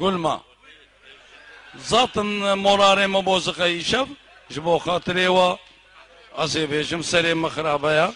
گلما زاتن مراره مبوزقه ایشب جبو خاطره و ازی بیشم سری مخرابه